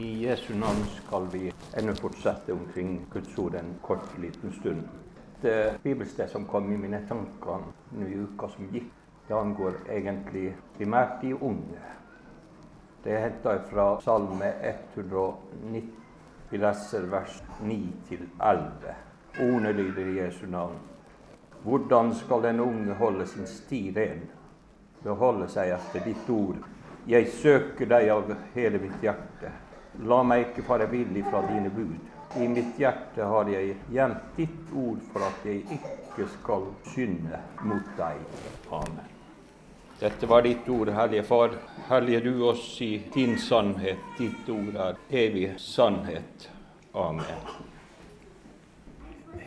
I Jesu navn skal vi ennå fortsette omkring Guds ord en kort liten stund. Det bibelsted som kom i mine tanker nå i uka som gikk, det angår egentlig primært de unge. Det er henta fra Salme 119. Vi leser vers 9 11. Ordene lyder i Jesu navn. Hvordan skal den unge holde sin sti ren? Beholde seg etter ditt ord. Jeg søker deg av hele mitt hjerte. La meg ikke fare vill ifra dine bud. I mitt hjerte har jeg gjemt ditt ord for at jeg ikke skal synde mot deg. Amen. Dette var ditt ord, Hellige Far. Hellige du oss i din sannhet. Ditt ord er evig sannhet. Amen.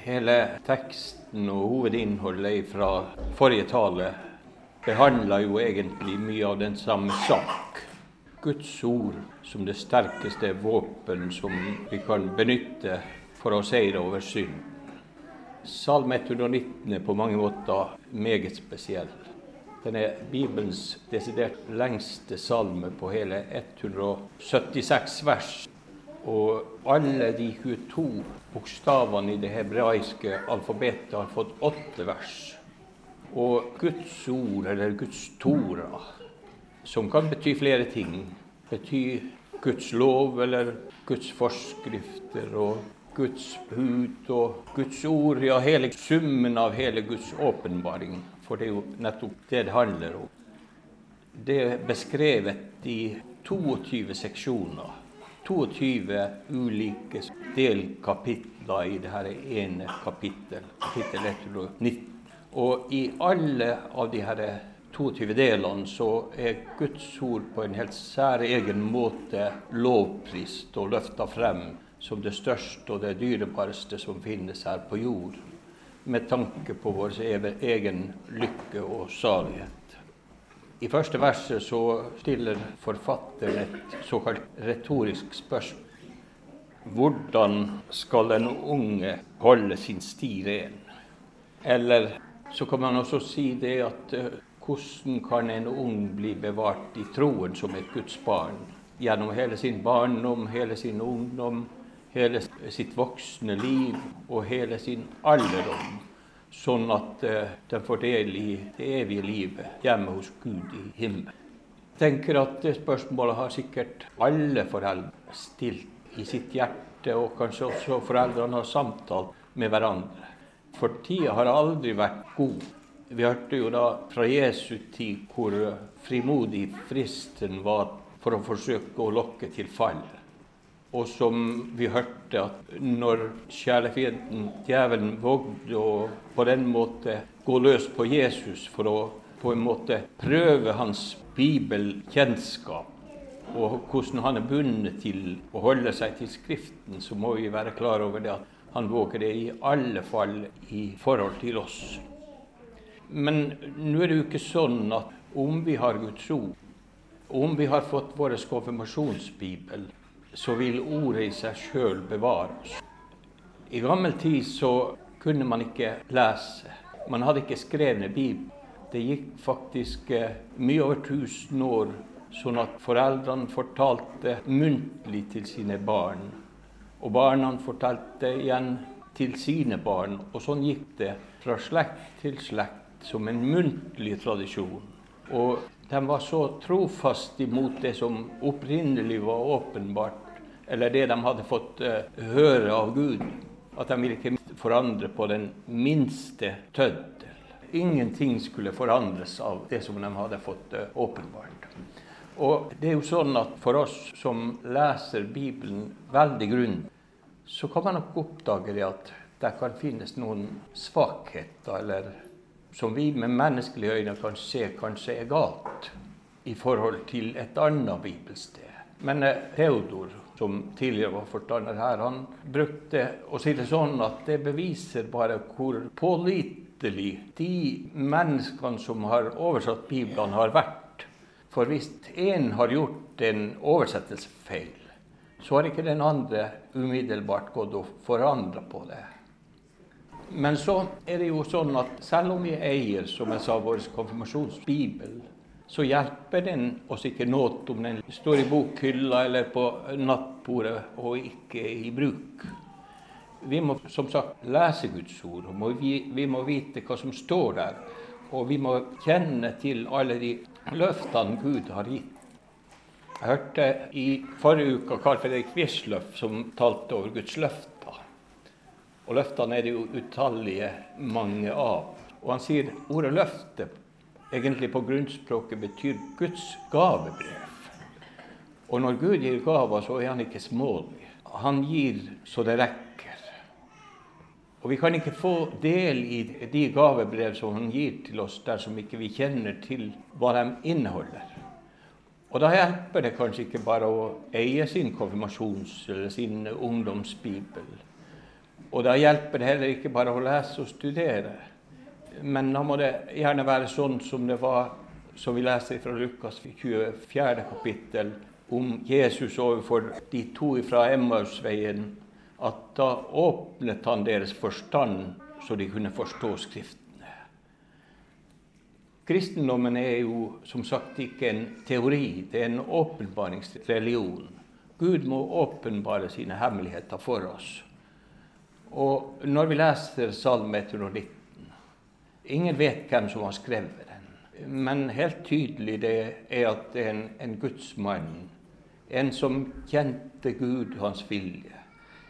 Hele teksten og hovedinnholdet fra forrige tale behandler jo egentlig mye av den samme sak. Guds ord som det sterkeste våpen som vi kan benytte for å seire over synd. Salme 119 er på mange måter meget spesiell. Den er Bibelens desidert lengste salme på hele 176 vers. Og alle de 22 bokstavene i det hebraiske alfabetet har fått åtte vers. Og Guds ord, eller Guds tora, som kan bety flere ting. Bety Guds lov eller Guds forskrifter og Guds bud og Guds ord. Ja, hele summen av hele Guds åpenbaring. For det er jo nettopp det det handler om. Det er beskrevet i 22 seksjoner. 22 ulike delkapitler i dette ene kapittel, kapittel 119. Og i alle av de her 22 delene så er Guds ord på en helt særegen måte lovprist og løfta frem som det største og det dyrebareste som finnes her på jord, med tanke på vår egen lykke og salighet. I første verset så stiller forfatteren et såkalt retorisk spørsmål. Hvordan skal en unge holde sin sti ren? Eller så kan man også si det at hvordan kan en ung bli bevart i troen som et Guds barn gjennom hele sin barndom, hele sin ungdom, hele sitt voksne liv og hele sin alderdom, sånn at uh, den får del i det evige livet hjemme hos Gud i himmelen? Jeg tenker at det spørsmålet har sikkert alle foreldre stilt i sitt hjerte, og kanskje også foreldrene har samtalt med hverandre. For tida har aldri vært god vi hørte jo da fra Jesu tid hvor frimodig fristen var for å forsøke å lokke til fall. Og som vi hørte at når kjælefienden djevelen vågde å på den måte gå løs på Jesus for å på en måte prøve hans bibelkjennskap, og hvordan han er bundet til å holde seg til Skriften, så må vi være klar over det at han våger det i alle fall i forhold til oss. Men nå er det jo ikke sånn at om vi har Guds ord, om vi har fått vår konfirmasjonsbibel, så vil ordet i seg sjøl oss. I gammel tid så kunne man ikke lese. Man hadde ikke skrevne bibel. Det gikk faktisk eh, mye over 1000 år sånn at foreldrene fortalte muntlig til sine barn. Og barna fortalte igjen til sine barn. Og sånn gikk det fra slekt til slekt som en muntlig tradisjon. Og de var så trofast imot det som opprinnelig var åpenbart, eller det de hadde fått uh, høre av Gud, at de ville ikke forandre på den minste tøddel. Ingenting skulle forandres av det som de hadde fått uh, åpenbart. Og det er jo sånn at For oss som leser Bibelen veldig grundig, så kan man nok oppdage det at det kan finnes noen svakheter eller som vi med menneskelige øyne kan se kanskje er galt i forhold til et annet bibelsted. Men eh, Theodor, som tidligere var forstander her, han brukte å si det sånn at det beviser bare hvor pålitelig de menneskene som har oversatt Bibelen, har vært. For hvis én har gjort en oversettelsesfeil, så har ikke den andre umiddelbart gått og forandra på det. Men så er det jo sånn at selv om vi eier som jeg sa, vår konfirmasjonsbibel, så hjelper den oss ikke noe om den står i bokhylla eller på nattbordet og ikke er i bruk. Vi må som sagt lese Guds ord, og vi, vi må vite hva som står der. Og vi må kjenne til alle de løftene Gud har gitt. Jeg hørte i forrige uke Carl Fredrik Wisløff som talte over Guds løfter. Og løftene er det jo utallige mange av. Og han sier ordet 'løfte' egentlig på grunnspråket betyr Guds gavebrev. Og når Gud gir gaver, så er han ikke smålig. Han gir så det rekker. Og vi kan ikke få del i de gavebrev som han gir til oss, dersom ikke vi kjenner til hva de inneholder. Og da hjelper det kanskje ikke bare å eie sin konfirmasjons- eller sin ungdomsbibel. Og da hjelper det heller ikke bare å lese og studere. Men da må det gjerne være sånn som det var, som vi leser fra Lukas 24. kapittel, om Jesus overfor de to fra Emmausveien, at da åpnet han deres forstand så de kunne forstå Skriftene. Kristendommen er jo som sagt ikke en teori, det er en åpenbaringsreligion. Gud må åpenbare sine hemmeligheter for oss. Og når vi leser Salme 119 Ingen vet hvem som har skrevet den. Men helt tydelig det er at det er en, en gudsmann. En som kjente Gud, hans vilje.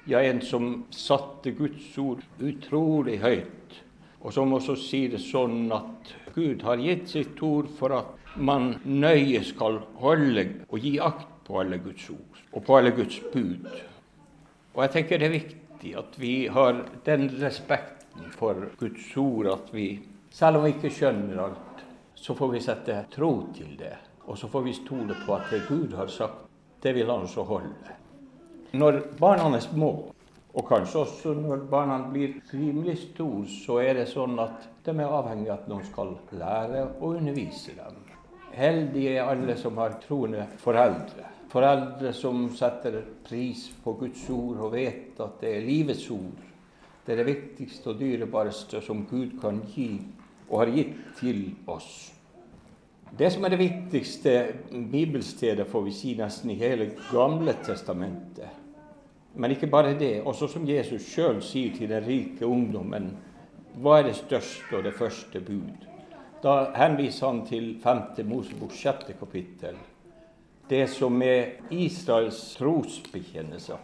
Ja, en som satte Guds ord utrolig høyt. Og som også sier det sånn at Gud har gitt sitt ord for at man nøye skal holde og gi akt på alle Guds ord og på alle Guds bud. Og jeg tenker det er viktig at vi har den respekten for Guds ord at vi, selv om vi ikke skjønner alt, så får vi sette tro til det. Og så får vi stole på at det Gud har sagt, det vil han også holde. Når barna er små, og kanskje også når barna blir rimelig store, så er det sånn at de er avhengig av at noen skal lære og undervise dem. Heldige er alle som har troende foreldre. Foreldre som setter pris på Guds ord og vet at det er livets ord det er det viktigste og dyrebareste som Gud kan gi og har gitt til oss. Det som er det viktigste bibelstedet, får vi si nesten i hele Gamle testamentet. Men ikke bare det. Også som Jesus sjøl sier til den rike ungdommen, hva er det største og det første bud? Da henviser han til 5. Mosebok 6. kapittel. Det som er Israels trosbekjennelse.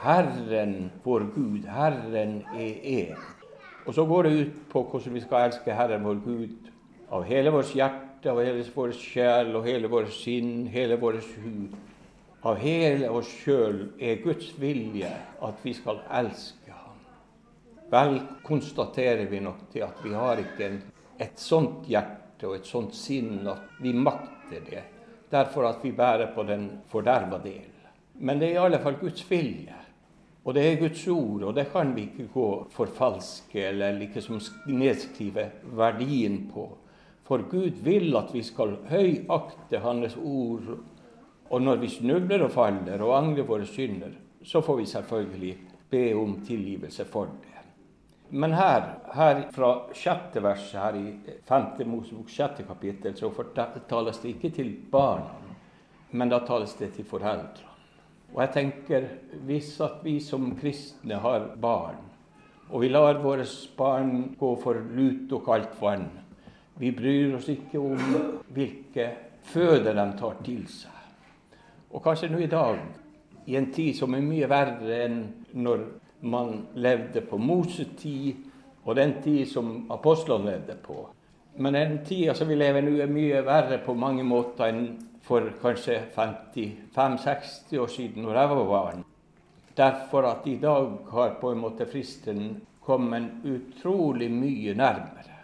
Herren vår Gud, Herren er én. Og så går det ut på hvordan vi skal elske Herren vår Gud av hele vårt hjerte, av hele vår sjel og hele vår sinn, hele vår hud. Av hele oss sjøl er Guds vilje at vi skal elske Ham. Vel konstaterer vi nok til at vi har ikke et sånt hjerte og et sånt sinn at vi makter det, derfor at vi bærer på den forderva del. Men det er i alle fall Guds vilje. Og det er Guds ord, og det kan vi ikke gå forfalske eller liksom nedskrive verdien på. For Gud vil at vi skal høyakte Hans ord. Og når vi snubler og faller og angrer våre synder, så får vi selvfølgelig be om tilgivelse for det. Men her, her fra sjette verset her i 5. Mosebok sjette kapittel, så tales det ikke til barna, men da tales det til foreldrene. Og jeg tenker, hvis at vi som kristne har barn, og vi lar våre barn gå for lut og kaldt vann Vi bryr oss ikke om hvilke føde de tar til seg. Og kanskje nå i dag, i en tid som er mye verre enn når man levde på Mosetid, og den tid som apostlene levde på. Men den tida som vi lever nå, er mye verre på mange måter enn for kanskje 55-60 år siden, når jeg var barn. Derfor at i dag har på en måte fristen kommet utrolig mye nærmere.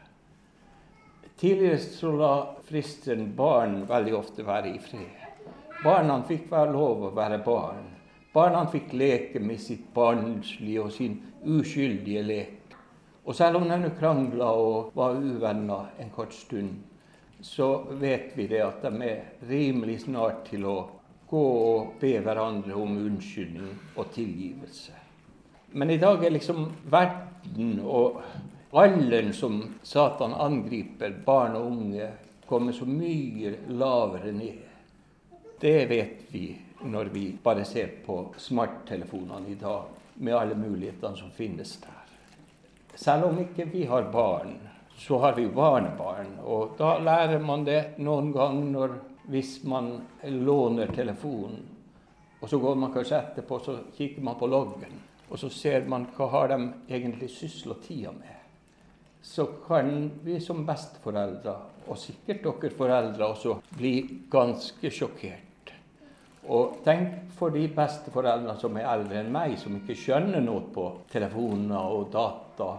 Tidligere så la fristen barn veldig ofte være i fred. Barna fikk være lov å være barn. Barna fikk leke med sitt barnslige og sin uskyldige lek. Og selv om de krangla og var uvenner en kort stund, så vet vi det at de er rimelig snart til å gå og be hverandre om unnskyldning og tilgivelse. Men i dag er liksom verden og alderen som Satan angriper barn og unge, kommet så mye lavere ned. Det vet vi når vi bare ser på smarttelefonene i dag, med alle mulighetene som finnes der. Selv om ikke vi har barn, så har vi jo barnebarn. Og da lærer man det noen ganger hvis man låner telefonen. Og så går man kanskje etterpå så kikker man på loggen, og så ser man hva har de egentlig sysla tida med. Så kan vi som besteforeldre, og sikkert dere foreldre også, bli ganske sjokkert. Og tenk for de besteforeldrene som er eldre enn meg, som ikke skjønner noe på telefoner og data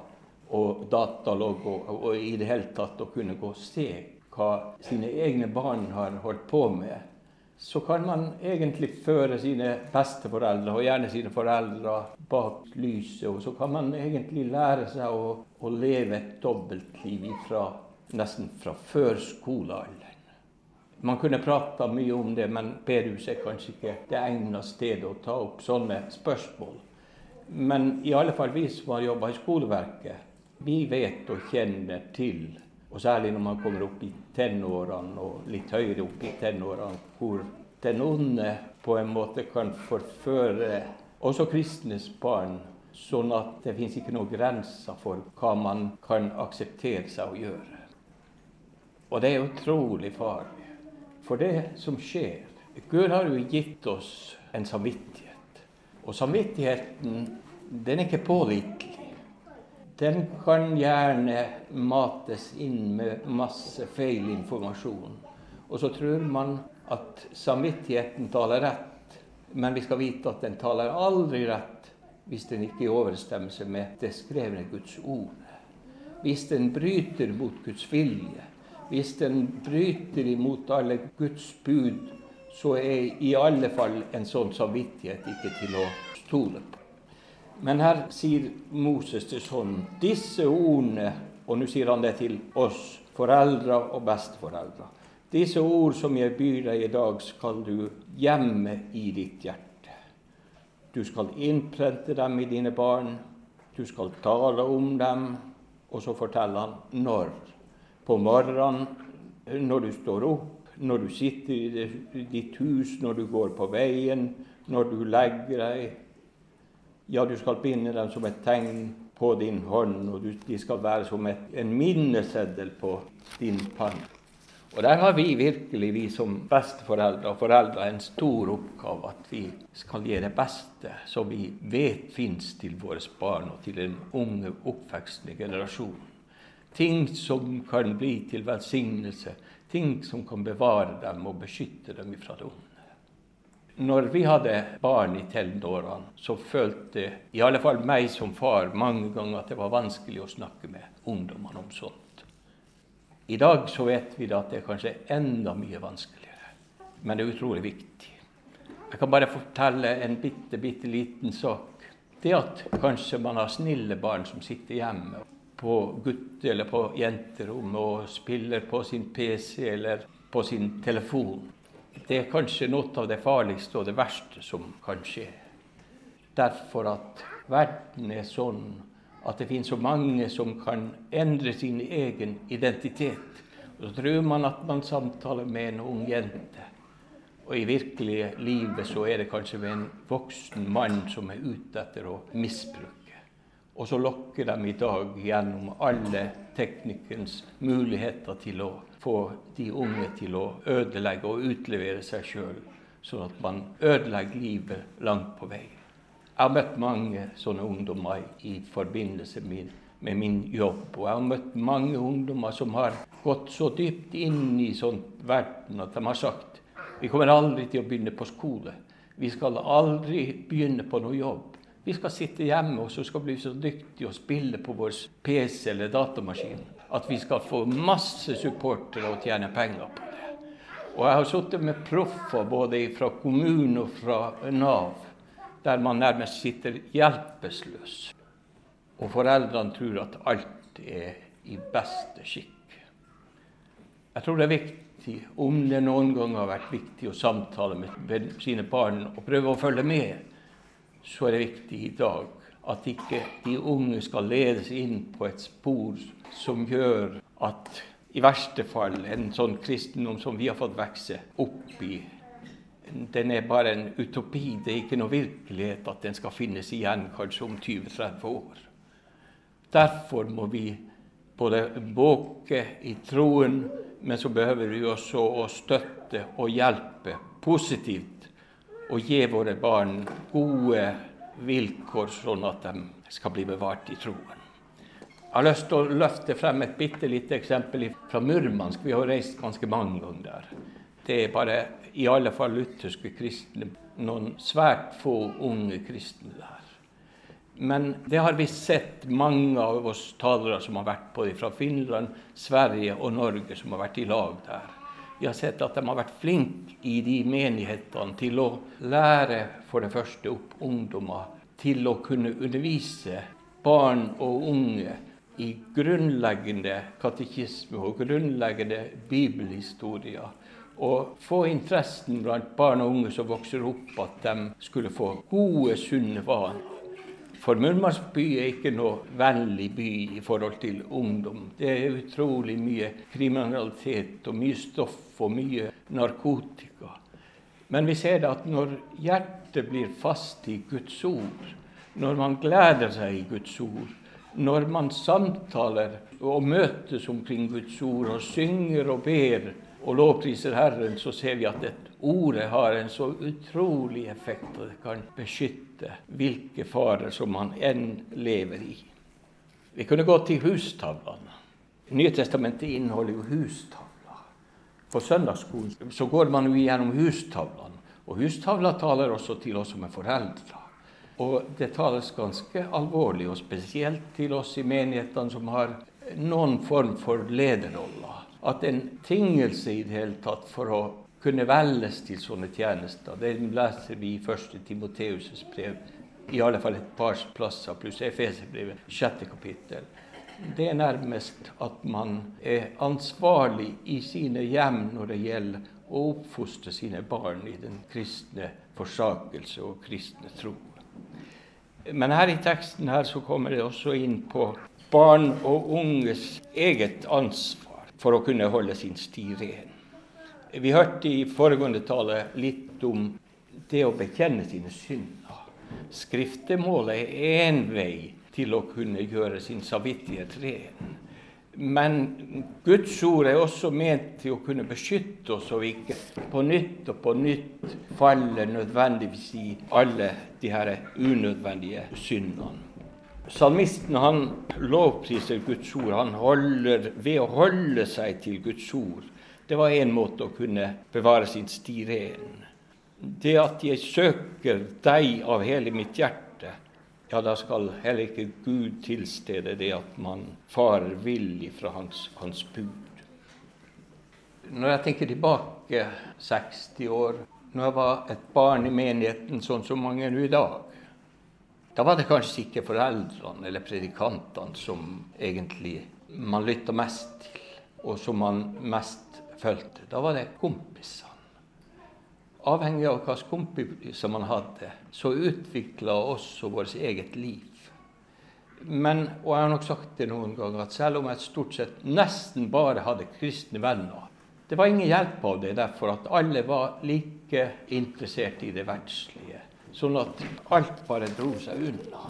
og datalog og, og, i det hele tatt å kunne gå og se hva sine egne barn har holdt på med, så kan man egentlig føre sine besteforeldre, og gjerne sine foreldre, bak lyset. Og så kan man egentlig lære seg å, å leve et dobbeltliv ifra, nesten fra før skolealderen. Man kunne prata mye om det, men bedehuset er kanskje ikke det egna stedet å ta opp sånne spørsmål. Men i alle fall vi som har jobba i skoleverket, vi vet og kjenner til, og særlig når man kommer opp i tenårene og litt høyere opp i tenårene, hvor den onde på en måte kan forføre også kristnes barn, sånn at det fins ikke noen grenser for hva man kan akseptere seg å gjøre. Og det er utrolig farlig. For det som skjer Gud har jo gitt oss en samvittighet. Og samvittigheten, den er ikke pålitelig den kan gjerne mates inn med masse feil informasjon. Og så tror man at samvittigheten taler rett, men vi skal vite at den taler aldri rett hvis den ikke er i overensstemmelse med det skrevne Guds ord. Hvis den bryter mot Guds vilje, hvis den bryter imot alle Guds bud, så er i alle fall en sånn samvittighet ikke til å stole på. Men her sier Moses til sånn Disse ordene, og nå sier han det til oss, foreldre og besteforeldre. Disse ord som jeg byr deg i dag, skal du gjemme i ditt hjerte. Du skal innprente dem i dine barn. Du skal tale om dem. Og så forteller han når. På morgenen, når du står opp, når du sitter i ditt hus, når du går på veien, når du legger deg ja, du skal binde dem som et tegn på din hånd, og de skal være som et, en minneseddel på din pann. Og Der har vi virkelig, vi som besteforeldre og foreldre, en stor oppgave. At vi skal gi det beste som vi vet fins til våre barn og til den unge, oppvekstende generasjon. Ting som kan bli til velsignelse. Ting som kan bevare dem og beskytte dem fra det onde. Når vi hadde barn i tenårene, så følte i alle fall meg som far mange ganger at det var vanskelig å snakke med ungdommene om sånt. I dag så vet vi at det er kanskje enda mye vanskeligere, men det er utrolig viktig. Jeg kan bare fortelle en bitte, bitte liten sak. Det at kanskje man har snille barn som sitter hjemme på gutte- eller på jenterom og spiller på sin PC eller på sin telefon det er kanskje noe av det farligste og det verste som kan skje. Derfor at verden er sånn at det finnes så mange som kan endre sin egen identitet. Og så tror man at man samtaler med en ung jente. Og i virkelige livet så er det kanskje med en voksen mann som er ute etter å misbruke. Og så lokker de i dag gjennom alle teknikkens muligheter til å få de unge til å ødelegge og utlevere seg sjøl, sånn at man ødelegger livet langt på vei. Jeg har møtt mange sånne ungdommer i forbindelse med, med min jobb. Og jeg har møtt mange ungdommer som har gått så dypt inn i sånn verden at de har sagt vi kommer aldri til å begynne på skole. Vi skal aldri begynne på noe jobb. Vi skal sitte hjemme og så skal bli så dyktige og spille på vår PC eller datamaskin at vi skal få masse supportere og tjene penger på det. Og jeg har sittet med proffer både fra kommunen og fra Nav, der man nærmest sitter hjelpeløs. Og foreldrene tror at alt er i beste skikk. Jeg tror det er viktig, om det noen gang har vært viktig å samtale med sine barn og prøve å følge med så er det viktig i dag at ikke de unge skal ledes inn på et spor som gjør at i verste fall en sånn kristendom som vi har fått vokse opp i. Den er bare en utopi. Det er ikke noe virkelighet at den skal finnes igjen kanskje om 20-30 år. Derfor må vi både våke i troen, men så behøver vi også å støtte og hjelpe positivt og gi våre barn gode vilkår, sånn at de skal bli bevart i troen. Jeg har lyst til å løfte frem et bitte lite eksempel fra Murmansk. Vi har reist ganske mange ganger der. Det er bare i alle fall lutherske kristne, noen svært få unge kristne der. Men det har vi sett mange av oss talere som har vært på det, fra Finland, Sverige og Norge, som har vært i lag der. Vi har sett at de har vært flinke i de menighetene til å lære for det første opp ungdommer til å kunne undervise barn og unge i grunnleggende katekisme og grunnleggende bibelhistorier. Og få interessen blant barn og unge som vokser opp, at de skulle få gode, sunne vaner. For Murmansk by er ikke noe vennlig by i forhold til ungdom. Det er utrolig mye kriminalitet og mye stoff og mye narkotika. Men vi ser at når hjertet blir fast i Guds ord, når man gleder seg i Guds ord, når man samtaler og møtes omkring Guds ord og synger og ber og lovpriser Herren, så ser vi at dette ordet har en så utrolig effekt, og det kan beskytte vite hvilke farer som man enn lever i. Vi kunne gå til hustavlene. Nye testamentet inneholder jo hustavler. På søndagsskolen så går man jo gjennom hustavlene. Og hustavler taler også til oss som er foreldre. Og det tales ganske alvorlig, og spesielt til oss i menighetene som har noen form for lederroller. At en tingelse i det hele tatt for å kunne velges til sånne tjenester. Det leser vi i 1. Timoteus' brev, i alle fall et par plasser, pluss Efeserbrevet, sjette kapittel. Det er nærmest at man er ansvarlig i sine hjem når det gjelder å oppfostre sine barn i den kristne forsakelse og kristne tro. Men her i teksten her så kommer det også inn på barn og unges eget ansvar for å kunne holde sin sti ren. Vi hørte i foregående tale litt om det å bekjenne sine synder. Skriftemålet er én vei til å kunne gjøre sin samvittighet ren. Men Guds ord er også ment til å kunne beskytte oss, så vi ikke på nytt og på nytt faller nødvendigvis i alle de her unødvendige syndene. Salmisten han lovpriser Guds ord. Han holder, ved å holde seg til Guds ord det var én måte å kunne bevare sin sti ren. Det at jeg søker deg av hele mitt hjerte, ja, da skal heller ikke Gud tilstede det at man farer vill fra hans, hans bud. Når jeg tenker tilbake 60 år, når jeg var et barn i menigheten sånn som mange er nå i dag, da var det kanskje ikke foreldrene eller predikantene som egentlig man lytta mest til, og som man mest fulgte. Da var det kompisene. Avhengig av hvilke kompiser man hadde, så utvikla også vårt eget liv. Men, og jeg har nok sagt det noen ganger, at selv om jeg stort sett nesten bare hadde kristne venner Det var ingen hjelp av det, derfor at alle var like interessert i det verdslige. Sånn at alt bare dro seg unna.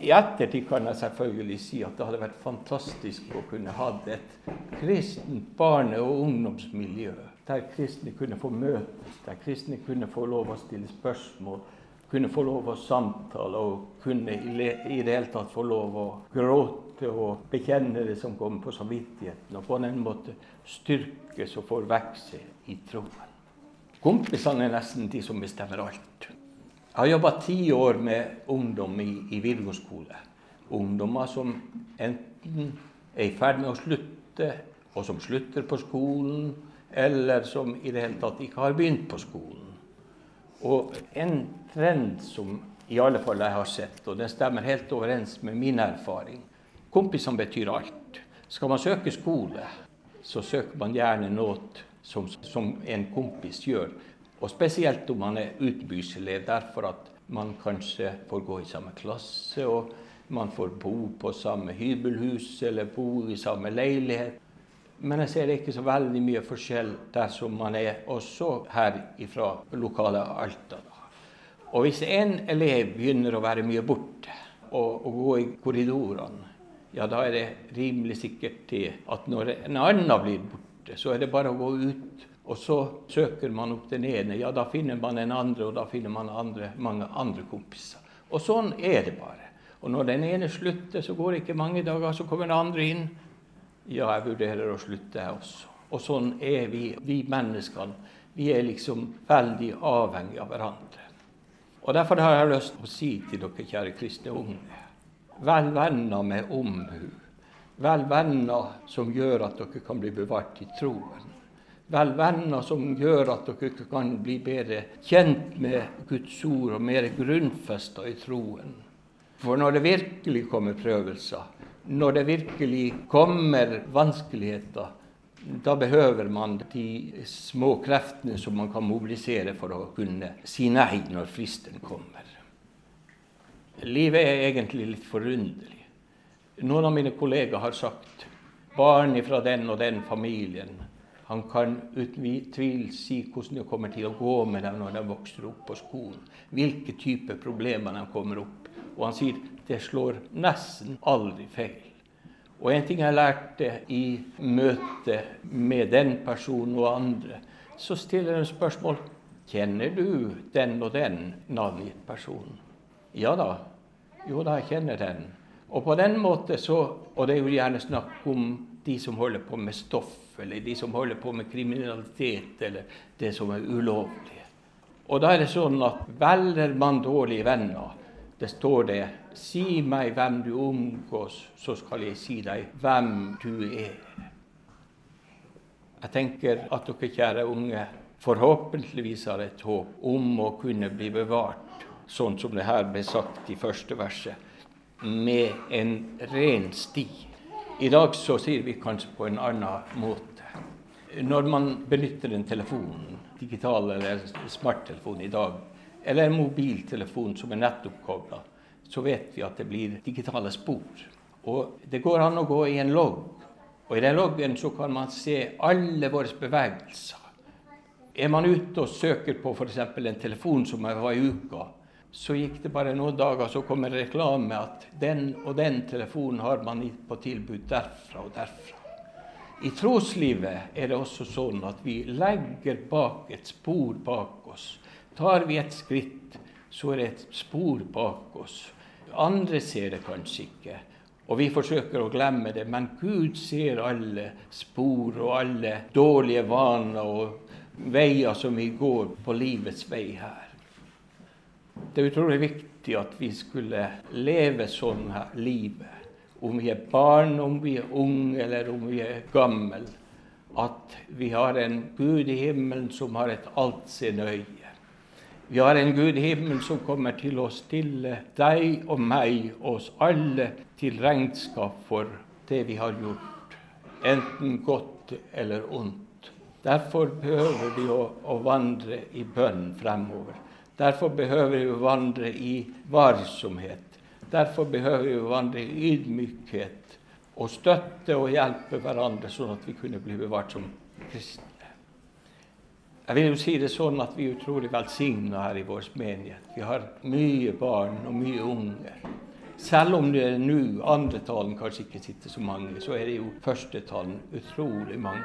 I ettertid kan jeg selvfølgelig si at det hadde vært fantastisk å kunne hatt et kristent barne- og ungdomsmiljø der kristne kunne få møtes, der kristne kunne få lov å stille spørsmål, kunne få lov å samtale og kunne i det hele tatt få lov å gråte og bekjenne det som kommer på samvittigheten, og på den måte styrkes og får vokse i troen. Kompisene er nesten de som bestemmer alt. Jeg har jobba ti år med ungdom i, i videregående skole. Ungdommer som enten er i ferd med å slutte, og som slutter på skolen, eller som i det hele tatt ikke har begynt på skolen. Og en trend som i alle fall jeg har sett, og den stemmer helt overens med min erfaring Kompisene betyr alt. Skal man søke skole, så søker man gjerne noe som, som en kompis gjør. Og spesielt om man er utbyrselev, derfor at man kanskje får gå i samme klasse, og man får bo på samme hybelhus eller bo i samme leilighet. Men jeg ser ikke så veldig mye forskjell der som man er også her fra lokale Alta. Og hvis en elev begynner å være mye borte og, og gå i korridorene, ja, da er det rimelig sikkert til at når en annen blir borte, så er det bare å gå ut. Og så søker man opp den ene, ja, da finner man den andre, og da finner man andre, mange andre kompiser. Og sånn er det bare. Og når den ene slutter, så går det ikke mange dager, så kommer den andre inn. Ja, jeg vurderer å slutte, jeg også. Og sånn er vi, vi menneskene. Vi er liksom veldig avhengige av hverandre. Og Derfor har jeg lyst til å si til dere kjære kristne unge Vel venner med omhu. Vel venner som gjør at dere kan bli bevart i troen. Vel venner som gjør at dere kan bli bedre kjent med Guds ord og mer grunnfesta i troen. For når det virkelig kommer prøvelser, når det virkelig kommer vanskeligheter, da behøver man de små kreftene som man kan mobilisere for å kunne si nei når fristen kommer. Livet er egentlig litt forunderlig. Noen av mine kollegaer har sagt barn fra den og den familien han kan uten tvil si hvordan det kommer til å gå med dem når de vokser opp på skolen. Hvilke typer problemer de kommer opp. Og han sier det slår nesten aldri feil. Og en ting jeg lærte i møte med den personen og andre, så stiller de spørsmål Kjenner du den og den navngitt personen? Ja da. Jo da, jeg kjenner den. Og på den måte så Og det er jo gjerne snakk om de som holder på med stoff, eller de som holder på med kriminalitet, eller det som er ulovlig. Og da er det sånn at velger man dårlige venner, det står det 'Si meg hvem du omgås, så skal jeg si deg hvem du er'. Jeg tenker at dere kjære unge forhåpentligvis har et håp om å kunne bli bevart, sånn som det her ble sagt i første verset, med en ren sti. I dag så sier vi kanskje på en annen måte. Når man benytter en telefon, digital eller smarttelefon i dag, eller en mobiltelefon som er nettoppkobla, så vet vi at det blir digitale spor. Og det går an å gå i en logg. Og i den loggen så kan man se alle våre bevegelser. Er man ute og søker på f.eks. en telefon som er i uka, så gikk det bare noen dager, så kom en reklame at den og den telefonen har man på tilbud derfra og derfra. I troslivet er det også sånn at vi legger bak et spor bak oss Tar vi et skritt, så er det et spor bak oss. Andre ser det kanskje ikke, og vi forsøker å glemme det. Men Gud ser alle spor og alle dårlige vaner og veier som vi går på livets vei her. Det er utrolig viktig at vi skulle leve sånn her livet. Om vi er barn, om vi er unge eller om vi er gammel. At vi har en Gud i himmelen som har et altseende øye vi har en Gud i himmelen som kommer til å stille deg og meg, oss alle, til regnskap for det vi har gjort, enten godt eller ondt. Derfor behøver vi å, å vandre i bønn fremover. Derfor behøver vi å vandre i varsomhet. Derfor behøver vi å vandre i ydmykhet og støtte og hjelpe hverandre, sånn at vi kunne bli bevart som kristne. Jeg vil jo si det sånn at vi er utrolig velsigna her i vår menighet. Vi har mye barn og mye unge. Selv om det er nå andretalen kanskje ikke sitter så mange, så er det jo førstetalen utrolig mange.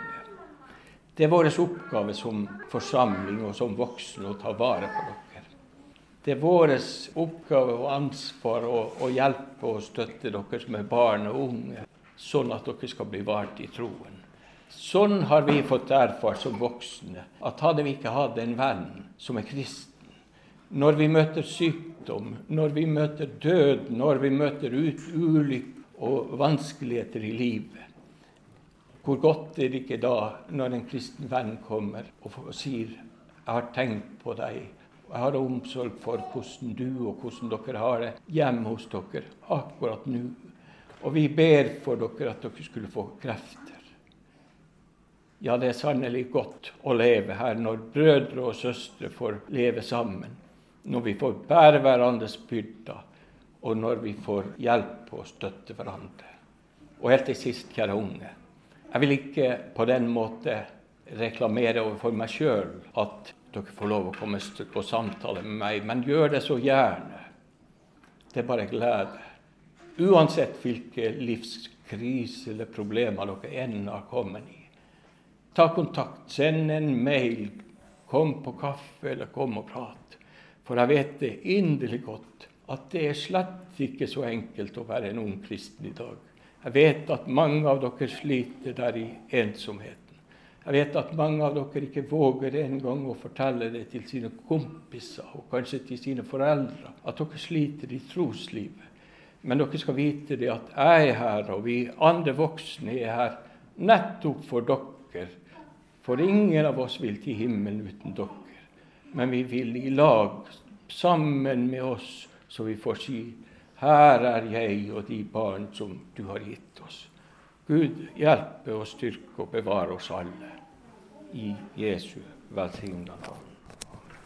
Det er vår oppgave som forsamling og som voksne å ta vare på dere. Det er vår oppgave og ansvar å, å hjelpe og støtte dere som er barn og unge, sånn at dere skal bli vart i troen. Sånn har vi fått erfare som voksne at hadde vi ikke hatt en venn som er kristen, når vi møter sykdom, når vi møter død, når vi møter ut ulykke og vanskeligheter i livet, hvor godt er det ikke da når en kristen venn kommer og sier 'Jeg har tenkt på deg', har omsorg for hvordan du og hvordan dere har det hjemme hos dere akkurat nå', og vi ber for dere at dere skulle få krefter. Ja, det er sannelig godt å leve her når brødre og søstre får leve sammen. Når vi får bære hverandres byrder, og når vi får hjelpe og støtte hverandre. Og helt til sist, kjære unge, Jeg vil ikke på den måte reklamere overfor meg sjøl at dere får lov å komme og samtale med meg, men gjør det så gjerne. Det er bare glede. Uansett hvilke livskriser eller problemer dere enn har kommet i. Ta kontakt, send en mail, kom på kaffe eller kom og prat. For jeg vet det inderlig godt at det er slett ikke så enkelt å være en ung kristen i dag. Jeg vet at mange av dere sliter der i ensomheten. Jeg vet at mange av dere ikke våger engang å fortelle det til sine kompiser og kanskje til sine foreldre, at dere sliter i troslivet. Men dere skal vite det at jeg er her, og vi andre voksne er her nettopp for dere. For ingen av oss vil til himmelen uten dere. Men vi vil i lag, sammen med oss, så vi får si her er jeg og de barn som du har gitt oss. Gud hjelpe og styrke og bevare oss alle. I Jesu velsigna navn.